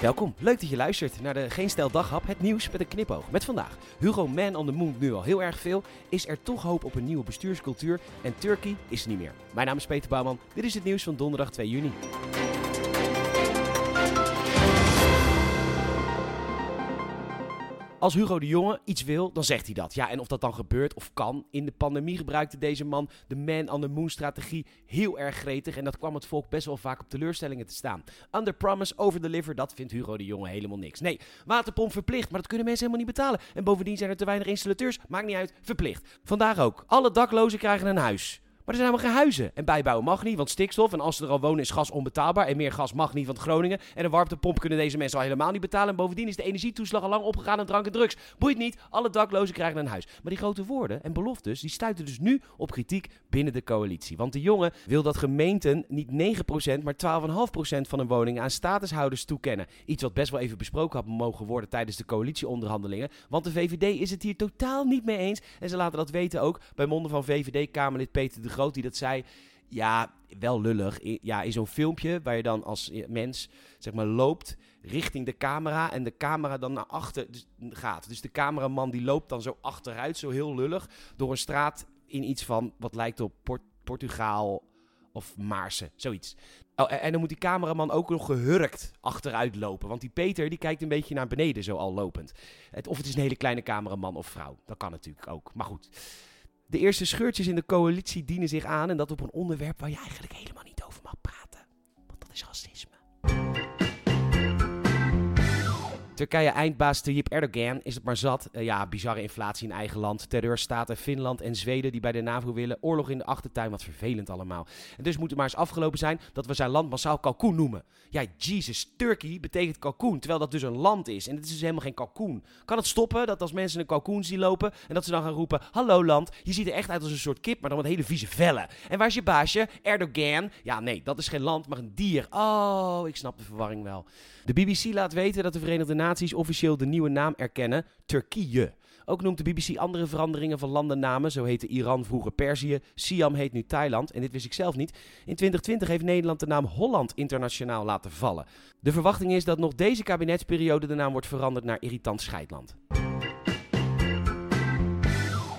Welkom, leuk dat je luistert naar de Geen Stel Daghap, het nieuws met een knipoog. Met vandaag, Hugo Man on the Moon nu al heel erg veel, is er toch hoop op een nieuwe bestuurscultuur en Turkey is niet meer. Mijn naam is Peter Bouwman, dit is het nieuws van donderdag 2 juni. Als Hugo de Jonge iets wil, dan zegt hij dat. Ja, en of dat dan gebeurt of kan. In de pandemie gebruikte deze man de man on the moon strategie heel erg gretig. En dat kwam het volk best wel vaak op teleurstellingen te staan. Under promise, over deliver, dat vindt Hugo de Jonge helemaal niks. Nee, waterpomp verplicht, maar dat kunnen mensen helemaal niet betalen. En bovendien zijn er te weinig installateurs, maakt niet uit, verplicht. Vandaag ook. Alle daklozen krijgen een huis. Maar er zijn helemaal geen huizen. En bijbouwen mag niet, want stikstof. En als ze er al wonen is gas onbetaalbaar. En meer gas mag niet, want Groningen. En een warmtepomp kunnen deze mensen al helemaal niet betalen. En bovendien is de energietoeslag al lang opgegaan aan drank en drugs. Boeit niet, alle daklozen krijgen een huis. Maar die grote woorden en beloftes, die stuiten dus nu op kritiek binnen de coalitie. Want de jongen wil dat gemeenten niet 9%, maar 12,5% van hun woningen aan statushouders toekennen. Iets wat best wel even besproken had mogen worden tijdens de coalitieonderhandelingen. Want de VVD is het hier totaal niet mee eens. En ze laten dat weten ook bij monden van VVD-Kamerlid Peter de Groot die dat zei. Ja, wel lullig. Ja, in zo'n filmpje waar je dan als mens zeg maar loopt richting de camera en de camera dan naar achter gaat. Dus de cameraman die loopt dan zo achteruit, zo heel lullig, door een straat in iets van wat lijkt op Port Portugaal of Maarsen, zoiets. Oh, en dan moet die cameraman ook nog gehurkt achteruit lopen. Want die Peter die kijkt een beetje naar beneden, zo al lopend. of het is een hele kleine cameraman of vrouw. Dat kan natuurlijk ook. Maar goed. De eerste scheurtjes in de coalitie dienen zich aan en dat op een onderwerp waar je eigenlijk helemaal Turkije-eindbaas Tayyip Erdogan is het maar zat. Uh, ja, bizarre inflatie in eigen land. Terreurstaten Finland en Zweden die bij de NAVO willen. Oorlog in de achtertuin, wat vervelend allemaal. En dus moet het maar eens afgelopen zijn dat we zijn land massaal kalkoen noemen. Ja, Jesus, Turkey betekent kalkoen, terwijl dat dus een land is. En het is dus helemaal geen kalkoen. Kan het stoppen dat als mensen een kalkoen zien lopen en dat ze dan gaan roepen... Hallo land, je ziet er echt uit als een soort kip, maar dan met hele vieze vellen. En waar is je baasje? Erdogan? Ja, nee, dat is geen land, maar een dier. Oh, ik snap de verwarring wel. De BBC laat weten dat de Verenigde Naties officieel de nieuwe naam erkennen, Turkije. Ook noemt de BBC andere veranderingen van landennamen. Zo heette Iran vroeger Perzië, Siam heet nu Thailand. En dit wist ik zelf niet. In 2020 heeft Nederland de naam Holland internationaal laten vallen. De verwachting is dat nog deze kabinetsperiode de naam wordt veranderd naar Irritant Scheidland.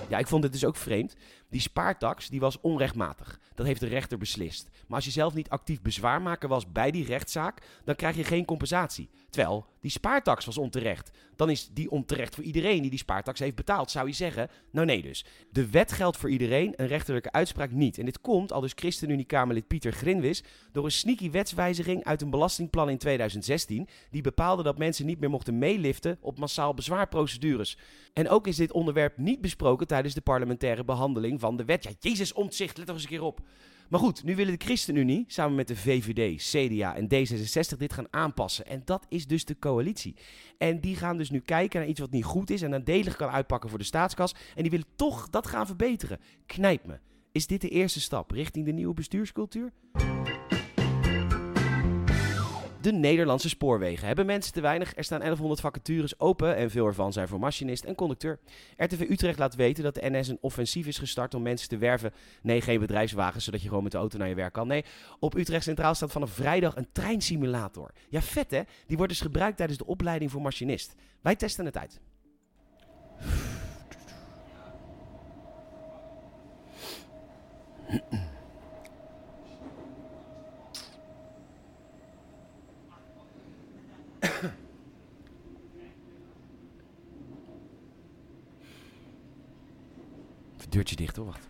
Ja, ik vond het dus ook vreemd. Die spaartax die was onrechtmatig. Dat heeft de rechter beslist. Maar als je zelf niet actief bezwaarmaker was bij die rechtszaak, dan krijg je geen compensatie. Terwijl die spaartax was onterecht. Dan is die onterecht voor iedereen die die spaartax heeft betaald, zou je zeggen. Nou nee dus. De wet geldt voor iedereen, een rechterlijke uitspraak niet. En dit komt, al dus ChristenUnie-Kamerlid Pieter Grinwis, door een sneaky wetswijziging uit een belastingplan in 2016, die bepaalde dat mensen niet meer mochten meeliften op massaal bezwaarprocedures. En ook is dit onderwerp niet besproken tijdens de parlementaire behandeling van de wet. Ja, Jezus ontzicht, let er eens een keer op. Maar goed, nu willen de ChristenUnie samen met de VVD, CDA en D66 dit gaan aanpassen. En dat is dus de coalitie. En die gaan dus nu kijken naar iets wat niet goed is en nadelig kan uitpakken voor de staatskas. En die willen toch dat gaan verbeteren. Knijp me. Is dit de eerste stap richting de nieuwe bestuurscultuur? De Nederlandse spoorwegen. Hebben mensen te weinig? Er staan 1100 vacatures open en veel ervan zijn voor machinist en conducteur. RTV Utrecht laat weten dat de NS een offensief is gestart om mensen te werven. Nee, geen bedrijfswagens, zodat je gewoon met de auto naar je werk kan. Nee, op Utrecht Centraal staat vanaf vrijdag een treinsimulator. Ja, vet hè? Die wordt dus gebruikt tijdens de opleiding voor machinist. Wij testen het uit. Deurtje dicht hoor, wacht.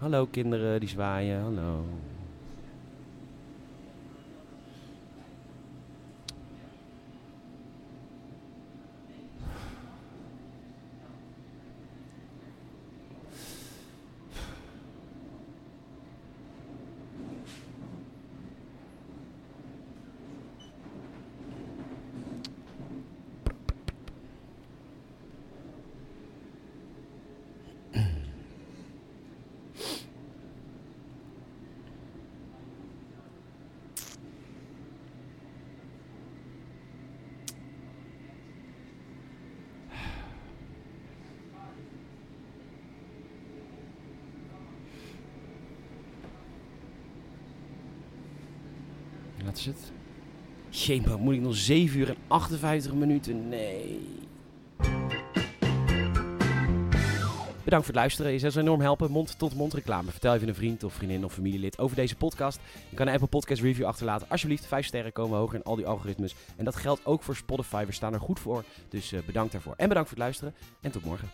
Hallo kinderen die zwaaien, hallo. Wat is het? Jee, moet ik nog 7 uur en 58 minuten? Nee. Bedankt voor het luisteren. Je zou ons enorm helpen. Mond-tot-mond reclame. Vertel even een vriend of vriendin of familielid over deze podcast. Je kan een Apple Podcast review achterlaten. Alsjeblieft, 5 sterren komen hoger in al die algoritmes. En dat geldt ook voor Spotify. We staan er goed voor. Dus uh, bedankt daarvoor. En bedankt voor het luisteren. En tot morgen.